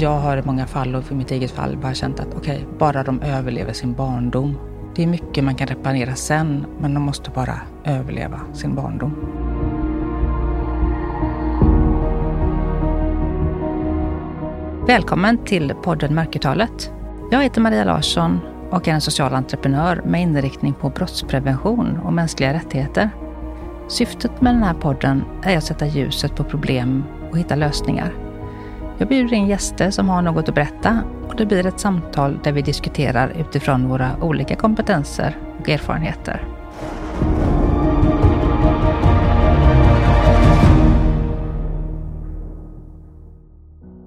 Jag har i många fall och för mitt eget fall bara känt att okej, okay, bara de överlever sin barndom. Det är mycket man kan reparera sen, men de måste bara överleva sin barndom. Välkommen till podden Mörkertalet. Jag heter Maria Larsson och är en social entreprenör med inriktning på brottsprevention och mänskliga rättigheter. Syftet med den här podden är att sätta ljuset på problem och hitta lösningar. Jag bjuder in gäster som har något att berätta och det blir ett samtal där vi diskuterar utifrån våra olika kompetenser och erfarenheter.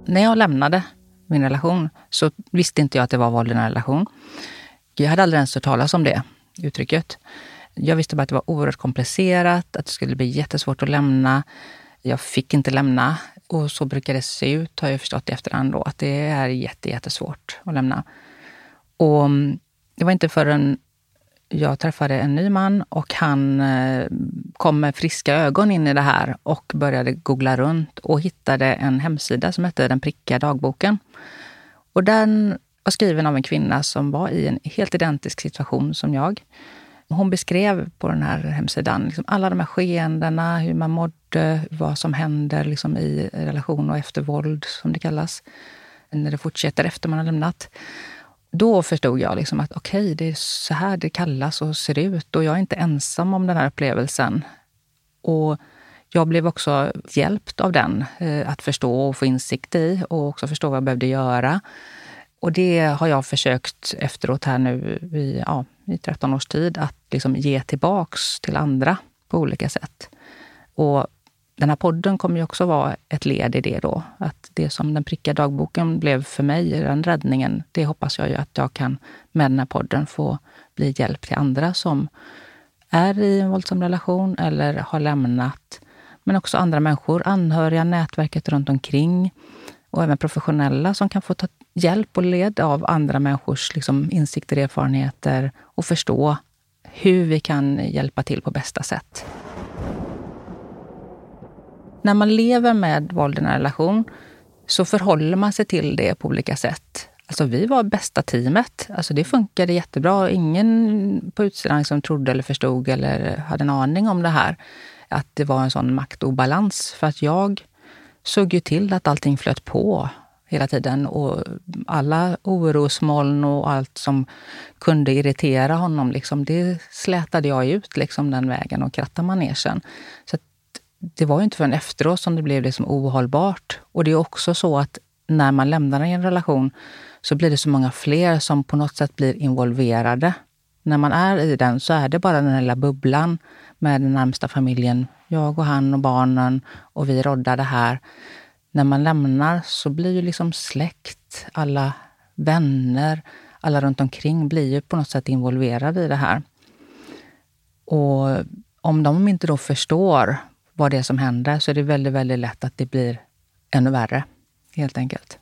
När jag lämnade min relation så visste inte jag att det var våld i en relation. Jag hade aldrig ens hört talas om det uttrycket. Jag visste bara att det var oerhört komplicerat, att det skulle bli jättesvårt att lämna. Jag fick inte lämna. Och så brukar det se ut, har jag förstått i efterhand, då, att det är jättesvårt att lämna. Och mm, det var inte förrän jag träffade en ny man och han eh, kom med friska ögon in i det här och började googla runt och hittade en hemsida som hette Den prickiga dagboken. Och den var skriven av en kvinna som var i en helt identisk situation som jag. Hon beskrev på den här hemsidan liksom alla de här skeendena, hur man mådde, vad som händer liksom i relation och efter våld, som det kallas. När det fortsätter efter man har lämnat. Då förstod jag liksom att okej, okay, det är så här det kallas och ser ut. Och jag är inte ensam om den här upplevelsen. Och jag blev också hjälpt av den, eh, att förstå och få insikt i och också förstå vad jag behövde göra. Och det har jag försökt efteråt här nu i, ja, i 13 års tid, att liksom ge tillbaks till andra på olika sätt. Och den här podden kommer ju också vara ett led i det då. Att det som den prickiga dagboken blev för mig, den räddningen, det hoppas jag ju att jag kan med den här podden få bli hjälp till andra som är i en våldsam relation eller har lämnat. Men också andra människor, anhöriga, nätverket runt omkring och även professionella som kan få ta hjälp och led av andra människors liksom, insikter, erfarenheter och förstå hur vi kan hjälpa till på bästa sätt. När man lever med våld i en relation så förhåller man sig till det på olika sätt. Alltså vi var bästa teamet. Alltså det funkade jättebra. Ingen på utsidan som trodde eller förstod eller hade en aning om det här. Att det var en sån maktobalans. För att jag såg ju till att allting flöt på hela tiden. Och alla orosmoln och allt som kunde irritera honom, liksom, det slätade jag ut liksom, den vägen och krattade manegen. Så det var ju inte förrän efteråt som det blev liksom ohållbart. Och det är också så att när man lämnar en relation så blir det så många fler som på något sätt blir involverade. När man är i den så är det bara den lilla bubblan med den närmsta familjen. Jag och han och barnen och vi roddade här. När man lämnar så blir ju liksom släkt, alla vänner, alla runt omkring blir ju på något sätt involverade i det här. Och om de inte då förstår vad det är som händer så är det väldigt, väldigt lätt att det blir ännu värre, helt enkelt.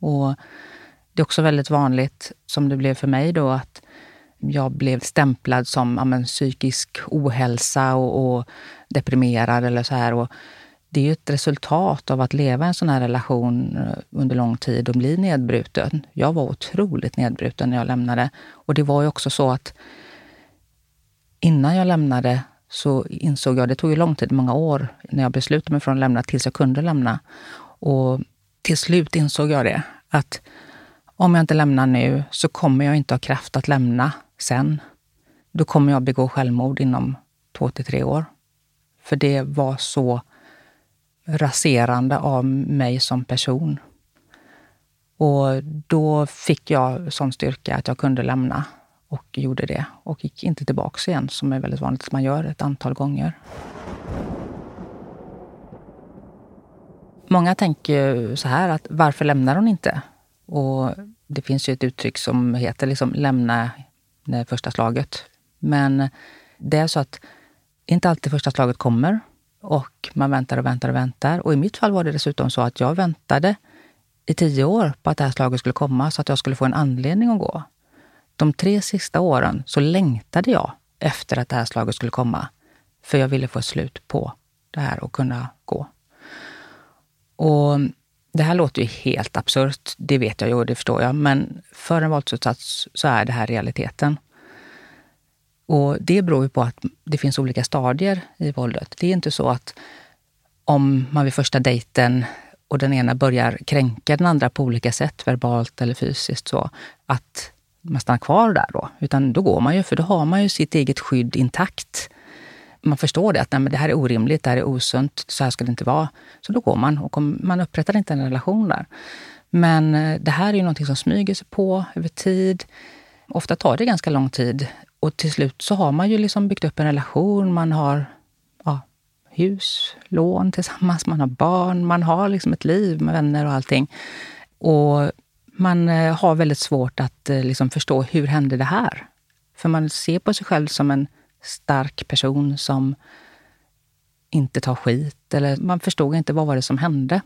Och det är också väldigt vanligt, som det blev för mig då, att jag blev stämplad som ja, psykisk ohälsa och, och, deprimerad eller så här. Och det är ju ett resultat av att leva i en sån här relation eh, under lång tid och bli nedbruten. Jag var otroligt nedbruten när jag lämnade. Och det var ju också så att innan jag lämnade så insåg jag, det tog ju lång tid, många år, när jag beslutade mig för att lämna tills jag kunde lämna. Och till slut insåg jag det, att om jag inte lämnar nu så kommer jag inte ha kraft att lämna sen. Då kommer jag begå självmord inom två till tre år. För det var så raserande av mig som person. Och då fick jag sån styrka att jag kunde lämna och gjorde det och gick inte tillbaka igen, som är väldigt vanligt att man gör ett antal gånger. Många tänker så här att varför lämnar hon inte? Och det finns ju ett uttryck som heter liksom lämna det första slaget. Men det är så att inte alltid första slaget kommer och man väntar och väntar och väntar. Och i mitt fall var det dessutom så att jag väntade i tio år på att det här slaget skulle komma så att jag skulle få en anledning att gå de tre sista åren så längtade jag efter att det här slaget skulle komma. För jag ville få slut på det här och kunna gå. Och det här låter ju helt absurt, det vet jag ju och det förstår jag. Men för en våldsutsatt så är det här realiteten. Och det beror ju på att det finns olika stadier i våldet. Det är inte så att om man vid första dejten och den ena börjar kränka den andra på olika sätt, verbalt eller fysiskt, så att man stannar kvar där då. Utan då går man ju, för då har man ju sitt eget skydd intakt. Man förstår det, att nej, men det här är orimligt, det här är osunt, så här ska det inte vara. Så då går man och man upprättar inte en relation där. Men eh, det här är ju någonting som smyger sig på över tid. Ofta tar det ganska lång tid. Och till slut så har man ju liksom byggt upp en relation. Man har ja, hus, lån tillsammans, man har barn, man har liksom ett liv med vänner och allting. Och man eh, har väldigt svårt att eh, liksom förstå hur hände det här? För man ser på sig själv som en stark person som inte tar skit. Eller man förstod inte vad var det som hände.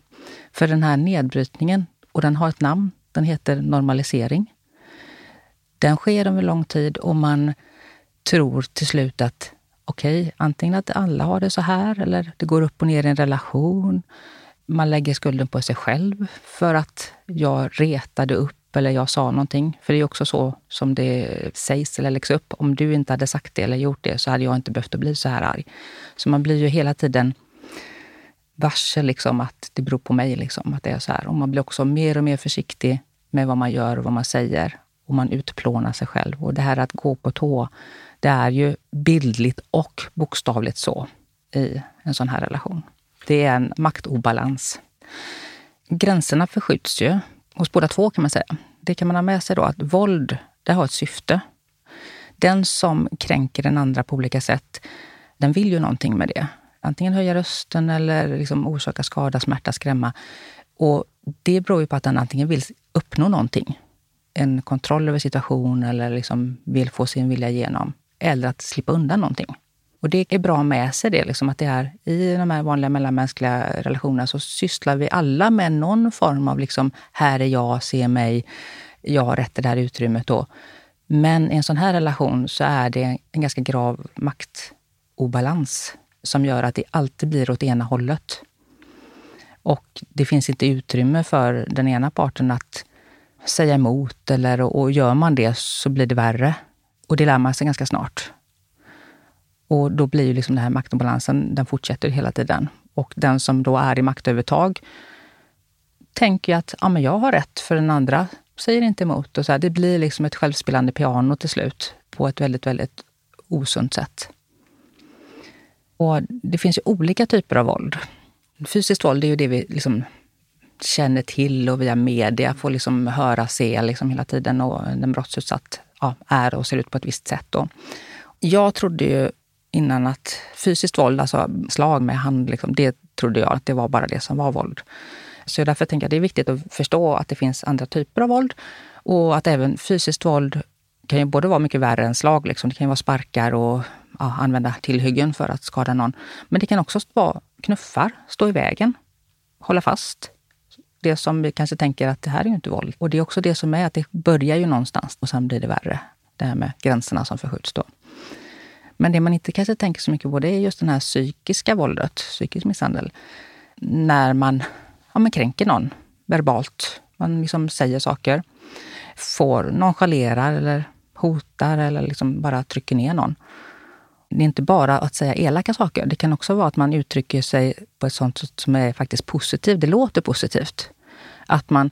För den här nedbrytningen, och den har ett namn, den heter normalisering. Den sker över lång tid och man tror till slut att okej, okay, antingen att alla har det så här eller det går upp och ner i en relation. Man lägger skulden på sig själv för att jag retade upp eller jag sa någonting. För det är också så som det sägs eller läggs upp. Om du inte hade sagt det eller gjort det så hade jag inte behövt att bli så här arg. Så man blir ju hela tiden varse liksom att det beror på mig, liksom, att det är så här. Och man blir också mer och mer försiktig med vad man gör och vad man säger. Och man utplånar sig själv. Och det här att gå på tå, det är ju bildligt och bokstavligt så i en sån här relation. Det är en maktobalans. Gränserna förskjuts ju hos båda två kan man säga. Det kan man ha med sig då att våld, det har ett syfte. Den som kränker den andra på olika sätt, den vill ju någonting med det. Antingen höja rösten eller liksom orsaka skada, smärta, skrämma. Och det beror ju på att den antingen vill uppnå någonting. En kontroll över situationen eller liksom vill få sin vilja igenom. Eller att slippa undan någonting. Och det är bra med sig det, liksom, att det är i de här vanliga mellanmänskliga relationerna så sysslar vi alla med någon form av liksom, här är jag, se mig, jag har rätt till det här utrymmet. Då. Men i en sån här relation så är det en ganska grav maktobalans som gör att det alltid blir åt ena hållet. Och det finns inte utrymme för den ena parten att säga emot eller och gör man det så blir det värre. Och det lär man sig ganska snart. Och då blir ju liksom den här maktobalansen, den fortsätter hela tiden. Och den som då är i maktövertag tänker att ja, men jag har rätt, för den andra säger inte emot. Och så här, det blir liksom ett självspelande piano till slut på ett väldigt, väldigt osunt sätt. Och det finns ju olika typer av våld. Fysiskt våld är ju det vi liksom känner till och via media får liksom höra, se liksom hela tiden. Och en brottsutsatt ja, är och ser ut på ett visst sätt. Då. Jag trodde ju innan att fysiskt våld, alltså slag med hand, liksom, det trodde jag att det var bara det som var våld. Så därför tänker jag att det är viktigt att förstå att det finns andra typer av våld. Och att även fysiskt våld kan ju både vara mycket värre än slag. Liksom. Det kan ju vara sparkar och ja, använda tillhyggen för att skada någon. Men det kan också vara knuffar, stå i vägen, hålla fast. Det som vi kanske tänker att det här är ju inte våld. Och det är också det som är att det börjar ju någonstans och sen blir det värre. Det här med gränserna som förskjuts då. Men det man inte kanske tänker så mycket på det är just det här psykiska våldet, psykisk misshandel. När man, ja, man kränker någon verbalt. Man liksom säger saker. Får nonchalerar eller hotar eller liksom bara trycker ner någon. Det är inte bara att säga elaka saker. Det kan också vara att man uttrycker sig på ett sånt sätt som är faktiskt positivt. Det låter positivt. Att man,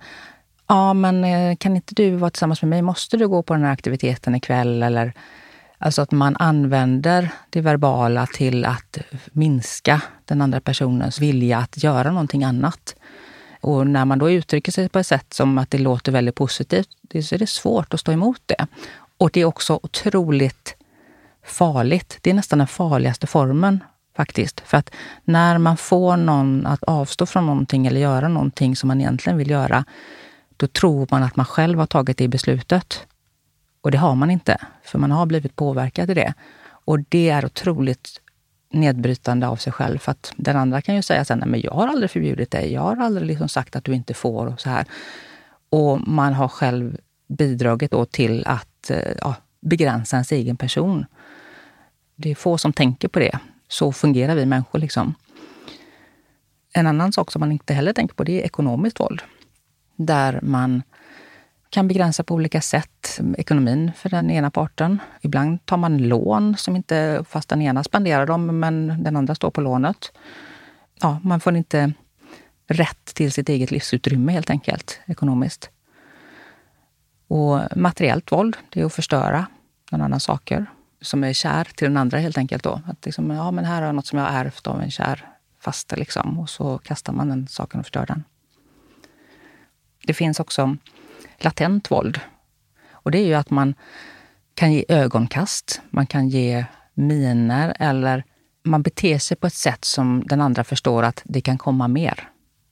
ja men eh, kan inte du vara tillsammans med mig? Måste du gå på den här aktiviteten ikväll? Eller Alltså att man använder det verbala till att minska den andra personens vilja att göra någonting annat. Och när man då uttrycker sig på ett sätt som att det låter väldigt positivt, så är det svårt att stå emot det. Och det är också otroligt farligt. Det är nästan den farligaste formen faktiskt. För att när man får någon att avstå från någonting eller göra någonting som man egentligen vill göra, då tror man att man själv har tagit det beslutet. Och det har man inte, för man har blivit påverkad i det. Och det är otroligt nedbrytande av sig själv. För att den andra kan ju säga sen, men jag har aldrig förbjudit dig. Jag har aldrig liksom sagt att du inte får och så här. Och man har själv bidragit då till att eh, ja, begränsa ens egen person. Det är få som tänker på det. Så fungerar vi människor. liksom. En annan sak som man inte heller tänker på det är ekonomiskt våld. Där man kan begränsa på olika sätt ekonomin för den ena parten. Ibland tar man lån som inte, fast den ena spenderar dem, men den andra står på lånet. Ja, man får inte rätt till sitt eget livsutrymme helt enkelt, ekonomiskt. Och materiellt våld, det är att förstöra någon annan saker som är kär till den andra helt enkelt. Då. Att liksom, ja, men här har jag något som jag har ärvt av en kär faste liksom, och så kastar man den saken och förstör den. Det finns också latent våld. Och det är ju att man kan ge ögonkast, man kan ge miner eller man beter sig på ett sätt som den andra förstår att det kan komma mer.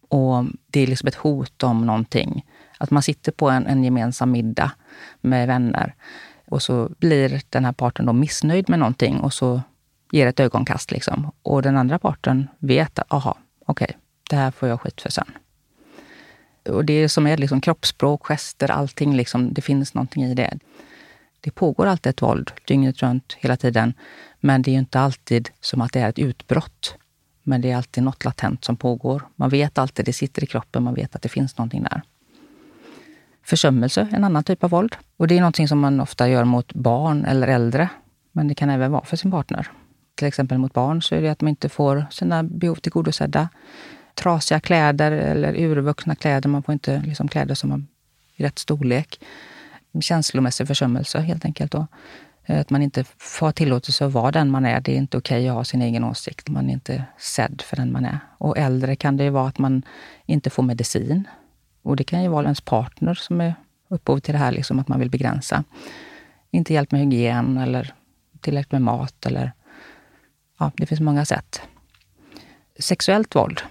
Och det är liksom ett hot om någonting. Att man sitter på en, en gemensam middag med vänner och så blir den här parten då missnöjd med någonting och så ger ett ögonkast. Liksom. Och den andra parten vet att, aha, okej, okay, det här får jag skit för sen. Och det som är liksom kroppsspråk, gester, allting, liksom, det finns någonting i det. Det pågår alltid ett våld dygnet runt, hela tiden. Men det är inte alltid som att det är ett utbrott. Men det är alltid något latent som pågår. Man vet alltid, det sitter i kroppen, man vet att det finns någonting där. Försummelse, en annan typ av våld. Och det är någonting som man ofta gör mot barn eller äldre. Men det kan även vara för sin partner. Till exempel mot barn så är det att man inte får sina behov tillgodosedda. Trasiga kläder eller urvuxna kläder. Man får inte liksom kläder som är i rätt storlek. Känslomässig försummelse helt enkelt. Då. Eh, att man inte får tillåtelse att vara den man är. Det är inte okej okay att ha sin egen åsikt. Man är inte sedd för den man är. Och äldre kan det ju vara att man inte får medicin. Och det kan ju vara ens partner som är upphov till det här, liksom, att man vill begränsa. Inte hjälp med hygien eller tillräckligt med mat. Eller, ja, det finns många sätt. Sexuellt våld.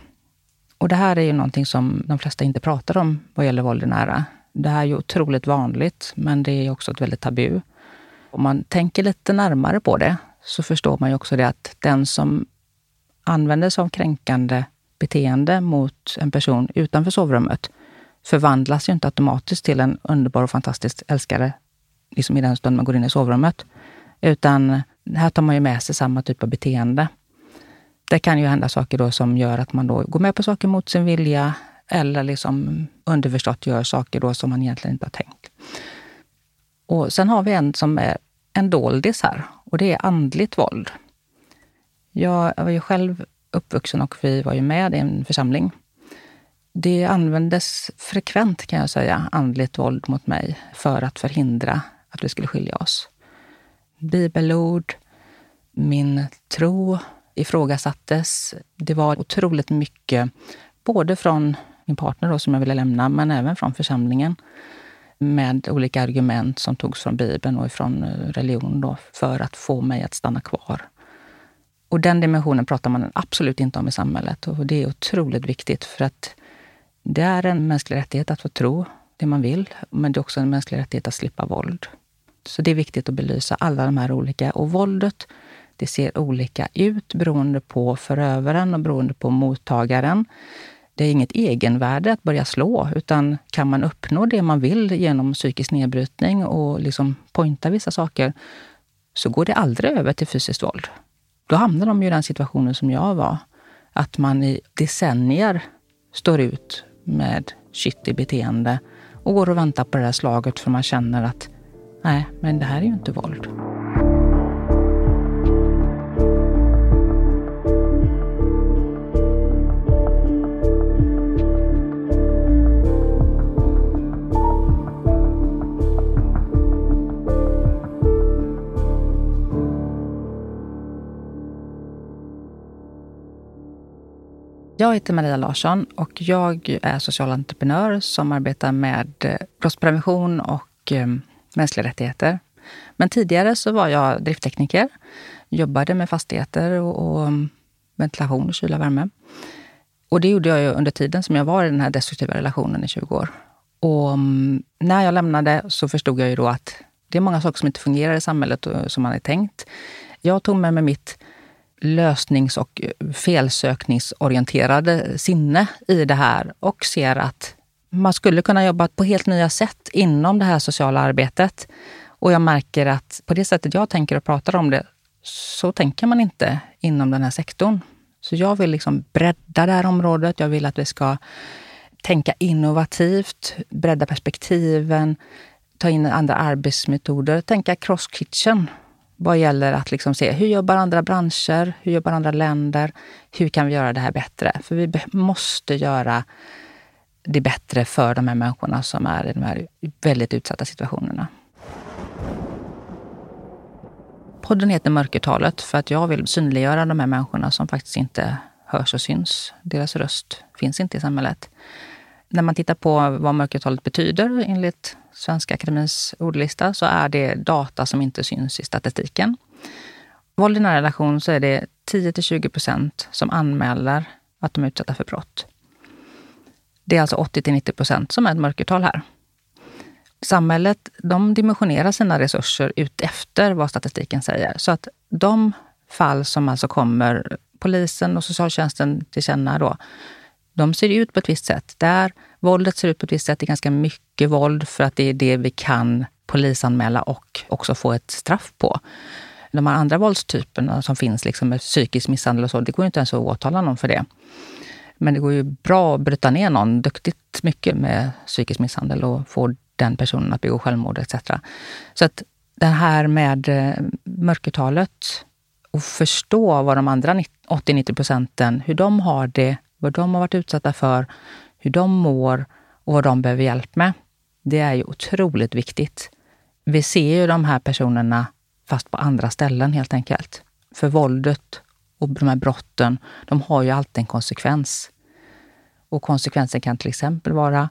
Och det här är ju någonting som de flesta inte pratar om vad gäller våld i nära. Det här är ju otroligt vanligt, men det är också ett väldigt tabu. Om man tänker lite närmare på det så förstår man ju också det att den som använder sig av kränkande beteende mot en person utanför sovrummet förvandlas ju inte automatiskt till en underbar och fantastisk älskare liksom i den stund man går in i sovrummet. Utan här tar man ju med sig samma typ av beteende. Det kan ju hända saker då som gör att man då går med på saker mot sin vilja eller liksom underförstått gör saker då som man egentligen inte har tänkt. Och sen har vi en som är en doldis här och det är andligt våld. Jag var ju själv uppvuxen och vi var ju med i en församling det användes frekvent kan jag säga, andligt våld mot mig för att förhindra att vi skulle skilja oss. Bibelord, min tro ifrågasattes. Det var otroligt mycket, både från min partner då, som jag ville lämna, men även från församlingen med olika argument som togs från Bibeln och från eh, religion då, för att få mig att stanna kvar. Och den dimensionen pratar man absolut inte om i samhället och det är otroligt viktigt för att det är en mänsklig rättighet att få tro det man vill, men det är också en mänsklig rättighet att slippa våld. Så det är viktigt att belysa alla de här olika. Och våldet, det ser olika ut beroende på förövaren och beroende på mottagaren. Det är inget egenvärde att börja slå, utan kan man uppnå det man vill genom psykisk nedbrytning och liksom pointa vissa saker, så går det aldrig över till fysiskt våld. Då hamnar de i den situationen som jag var. Att man i decennier står ut med shitty beteende och går och väntar på det här slaget för man känner att nej, men det här är ju inte våld. Jag heter Maria Larsson och jag är social entreprenör som arbetar med eh, brottsprevention och eh, mänskliga rättigheter. Men tidigare så var jag drifttekniker, jobbade med fastigheter och, och mm, ventilation, kyla och värme. Och det gjorde jag ju under tiden som jag var i den här destruktiva relationen i 20 år. Och mm, när jag lämnade så förstod jag ju då att det är många saker som inte fungerar i samhället som man är tänkt. Jag tog med mig mitt lösnings och eh, felsökningsorienterade sinne i det här och ser att man skulle kunna jobba på helt nya sätt inom det här sociala arbetet. Och jag märker att på det sättet jag tänker och pratar om det, så tänker man inte inom den här sektorn. Så jag vill liksom bredda det här området. Jag vill att vi ska tänka innovativt, bredda perspektiven, ta in andra arbetsmetoder, tänka cross kitchen vad gäller att liksom se hur jobbar andra branscher, hur jobbar andra länder, hur kan vi göra det här bättre? För vi måste göra det bättre för de här människorna som är i de här väldigt utsatta situationerna. Podden heter Mörkertalet för att jag vill synliggöra de här människorna som faktiskt inte hörs och syns. Deras röst finns inte i samhället. När man tittar på vad mörkertalet betyder enligt Svenska Akademins ordlista så är det data som inte syns i statistiken. Våld i nära relation så är det 10 20 procent som anmäler att de är utsatta för brott. Det är alltså 80 90 procent som är ett mörkertal här. Samhället de dimensionerar sina resurser utefter vad statistiken säger. Så att de fall som alltså kommer polisen och socialtjänsten till känna då, de ser ut på ett visst sätt. Där våldet ser ut på ett visst sätt, det är ganska mycket våld för att det är det vi kan polisanmäla och också få ett straff på. De här andra våldstyperna som finns, liksom med psykisk misshandel och så, det går inte ens att åtala någon för det. Men det går ju bra att bryta ner någon duktigt mycket med psykisk misshandel och få den personen att begå självmord etc. Så att det här med eh, mörkertalet och förstå vad de andra 80-90 procenten, hur de har det, vad de har varit utsatta för, hur de mår och vad de behöver hjälp med. Det är ju otroligt viktigt. Vi ser ju de här personerna fast på andra ställen helt enkelt. För våldet och de här brotten, de har ju alltid en konsekvens. Och konsekvensen kan till exempel vara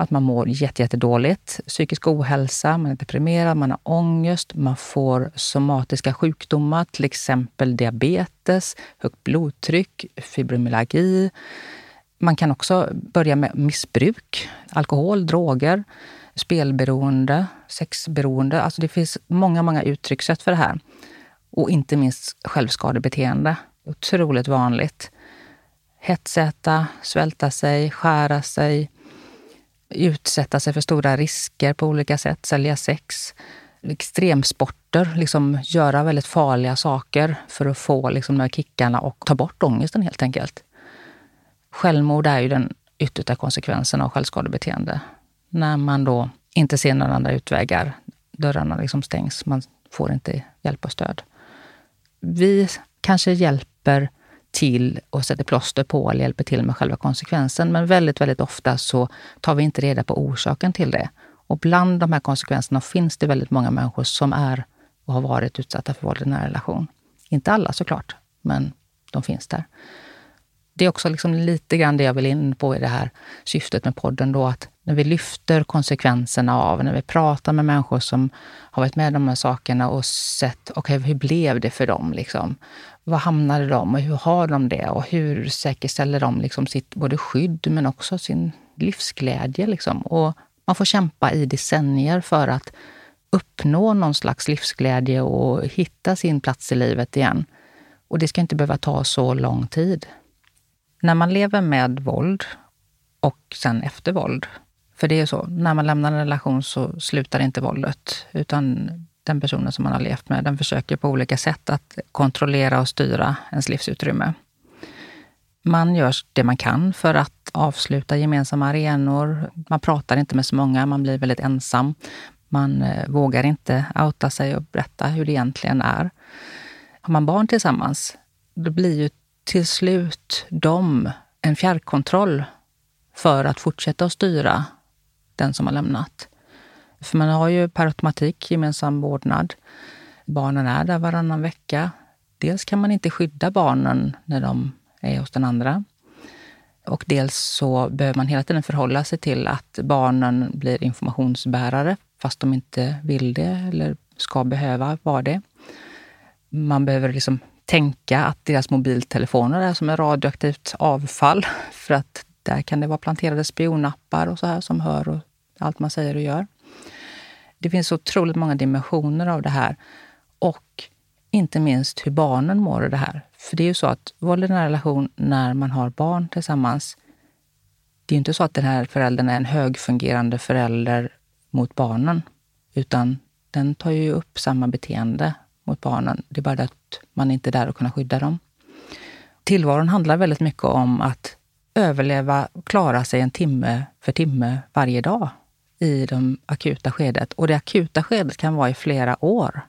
att man mår jättedåligt, psykisk ohälsa, man är deprimerad, man har ångest, man får somatiska sjukdomar, till exempel diabetes, högt blodtryck, fibromyalgi. Man kan också börja med missbruk, alkohol, droger, spelberoende, sexberoende. Alltså det finns många, många uttryckssätt för det här. Och inte minst självskadebeteende. Otroligt vanligt. Hetsäta, svälta sig, skära sig, utsätta sig för stora risker på olika sätt, sälja sex, extremsporter, liksom göra väldigt farliga saker för att få liksom, de här kickarna och ta bort ångesten helt enkelt. Självmord är ju den yttersta konsekvensen av självskadebeteende. När man då inte ser några andra utvägar, dörrarna liksom stängs, man får inte hjälp och stöd. Vi kanske hjälper till och sätter plåster på eller hjälper till med själva konsekvensen. Men väldigt, väldigt ofta så tar vi inte reda på orsaken till det. Och bland de här konsekvenserna finns det väldigt många människor som är och har varit utsatta för våld i nära relation. Inte alla såklart, men de finns där. Det är också liksom lite grann det jag vill in på i det här syftet med podden. Då, att när vi lyfter konsekvenserna av, när vi pratar med människor som har varit med om de här sakerna och sett, okej, okay, hur blev det för dem? Liksom? Var hamnade de och hur har de det? Och hur säkerställer de liksom sitt både skydd men också sin livsglädje? Liksom? Och man får kämpa i decennier för att uppnå någon slags livsglädje och hitta sin plats i livet igen. Och det ska inte behöva ta så lång tid. När man lever med våld och sen efter våld, för det är så, när man lämnar en relation så slutar inte våldet, utan den personen som man har levt med, den försöker på olika sätt att kontrollera och styra ens livsutrymme. Man gör det man kan för att avsluta gemensamma arenor. Man pratar inte med så många, man blir väldigt ensam. Man eh, vågar inte outa sig och berätta hur det egentligen är. Har man barn tillsammans, då blir ju till slut de en fjärrkontroll för att fortsätta att styra den som har lämnat. För man har ju per automatik gemensam vårdnad. Barnen är där varannan vecka. Dels kan man inte skydda barnen när de är hos den andra. Och dels så behöver man hela tiden förhålla sig till att barnen blir informationsbärare fast de inte vill det eller ska behöva vara det. Man behöver liksom tänka att deras mobiltelefoner är som ett radioaktivt avfall för att där kan det vara planterade spionappar och så här som hör och allt man säger och gör. Det finns otroligt många dimensioner av det här. Och inte minst hur barnen mår av det här. För det är ju så att våld i nära relation när man har barn tillsammans, det är ju inte så att den här föräldern är en högfungerande förälder mot barnen. Utan den tar ju upp samma beteende mot barnen. Det är bara det att man inte är där och kan skydda dem. tillvaron handlar väldigt mycket om att överleva och klara sig en timme för timme varje dag i det akuta skedet. Och det akuta skedet kan vara i flera år.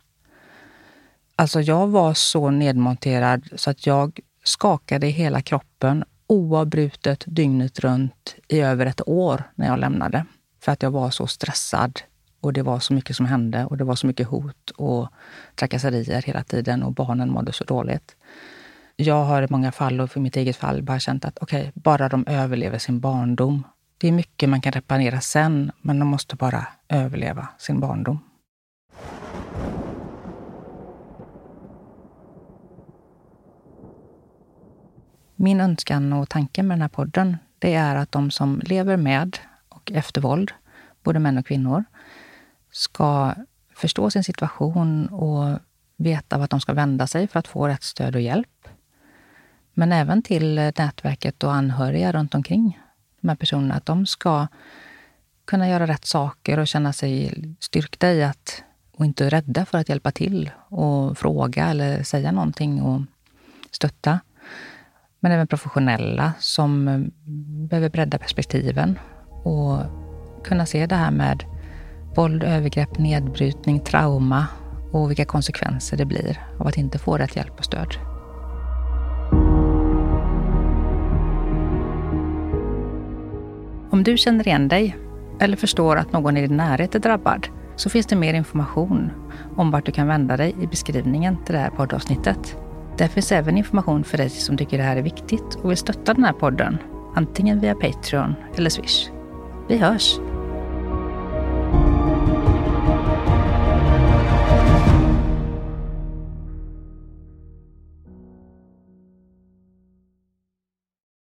Alltså jag var så nedmonterad så att jag skakade i hela kroppen oavbrutet dygnet runt i över ett år när jag lämnade. För att jag var så stressad och det var så mycket som hände och det var så mycket hot och trakasserier hela tiden och barnen mådde så dåligt. Jag har i många fall och för mitt eget fall bara känt att okej, okay, bara de överlever sin barndom. Det är mycket man kan reparera sen, men de måste bara överleva sin barndom. Min önskan och tanke med den här podden, det är att de som lever med och efter våld, både män och kvinnor, ska förstå sin situation och veta vart de ska vända sig för att få rätt stöd och hjälp. Men även till nätverket och anhöriga runt omkring de här personerna, att de ska kunna göra rätt saker och känna sig styrkta i att och inte rädda för att hjälpa till och fråga eller säga någonting och stötta. Men även professionella som eh, behöver bredda perspektiven och kunna se det här med våld, övergrepp, nedbrytning, trauma och vilka konsekvenser det blir av att inte få rätt hjälp och stöd. Om du känner igen dig eller förstår att någon i din närhet är drabbad så finns det mer information om vart du kan vända dig i beskrivningen till det här poddavsnittet. Där finns även information för dig som tycker det här är viktigt och vill stötta den här podden, antingen via Patreon eller Swish. Vi hörs!